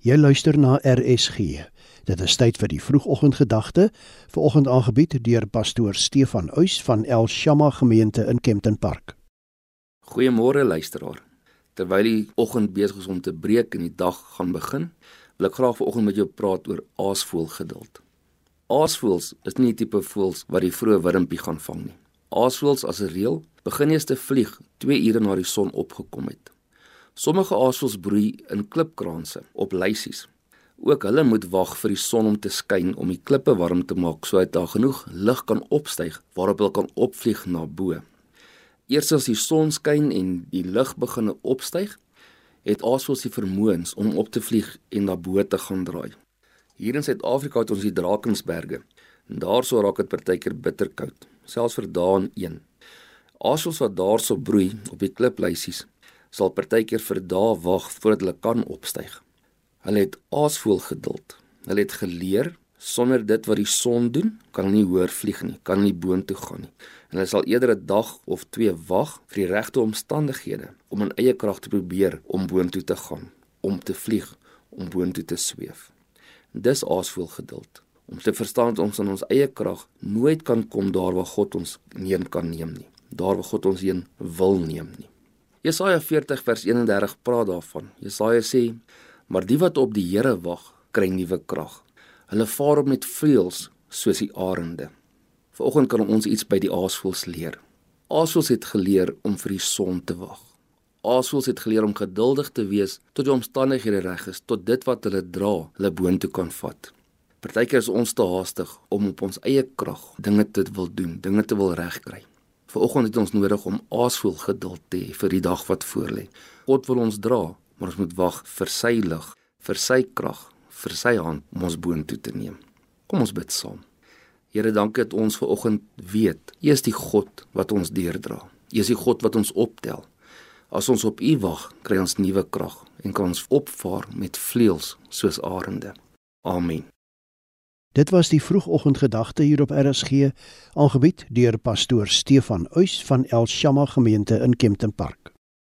Jy luister na RSG. Dit is tyd vir die vroegoggendgedagte, vanoggend aangebied deur pastoor Stefan Uys van El Shama gemeente in Kempton Park. Goeiemôre luisteraar. Terwyl die oggend besig is om te breek en die dag gaan begin, wil ek graag vanoggend met jou praat oor aasvoëlgeduld. Aasvoëls is nie die tipe voëls wat die vroeë wurmpie gaan vang nie. Aasvoëls as 'n reël begin eers te vlieg 2 ure na die son opgekom het. Sommige aasvoëls broei in klipkraanse op lysies. Ook hulle moet wag vir die son om te skyn om die klippe warm te maak sodat daar genoeg lig kan opstyg waarop hulle kan opvlieg na bo. Eers as die son skyn en die lig begin opstyg, het aasvoëls die vermoëns om op te vlieg en na bo te gaan draai. Hier in Suid-Afrika het ons die Drakensberge en daarso raak dit partykeer bitterkoud, selfs vir daan 1. Aasvoëls wat daarso broei op die kliplysies sal partykeer vir dae wag voordat hulle kan opstyg. Hulle het aasvoël geduld. Hulle het geleer sonder dit wat die son doen, kan hulle nie hoër vlieg nie, kan nie boontoe gaan nie. En hulle sal eerder 'n dag of twee wag vir die regte omstandighede om in eie krag te probeer om boontoe te gaan, om te vlieg, om boontoe te sweef. Dis aasvoël geduld om te verstaan dat ons in ons eie krag nooit kan kom daar waar God ons heen kan neem nie. Daar waar God ons heen wil neem nie. Jesaja 40 vers 31 praat daarvan. Jesaja sê: "Maar die wat op die Here wag, kry nuwe krag. Hulle vaar op met vleuels soos die arende." Vanoggend kan ons iets by die aasvoëls leer. Aasvoëls het geleer om vir die son te wag. Aasvoëls het geleer om geduldig te wees tot die omstandighede reg is, tot dit wat hulle dra, hulle boontoe kan vat. Partykeer is ons te haastig om op ons eie krag dinge te wil doen, dinge te wil regkry. Vanoggend het ons nodig om aasvoel geduld te hê vir die dag wat voorlê. God wil ons dra, maar ons moet wag vir sy lig, vir sy krag, vir sy hand om ons boontoe te neem. Kom ons bid saam. Here, dankie dat ons vanoggend weet, U is die God wat ons deurdra. U is die God wat ons optel. As ons op U wag, kry ons nuwe krag en kan ons opvaar met vleuels soos arende. Amen. Dit was die vroegoggendgedagte hier op RSG, aangebied deur pastoor Stefan Uys van El Shama gemeente in Kempton Park.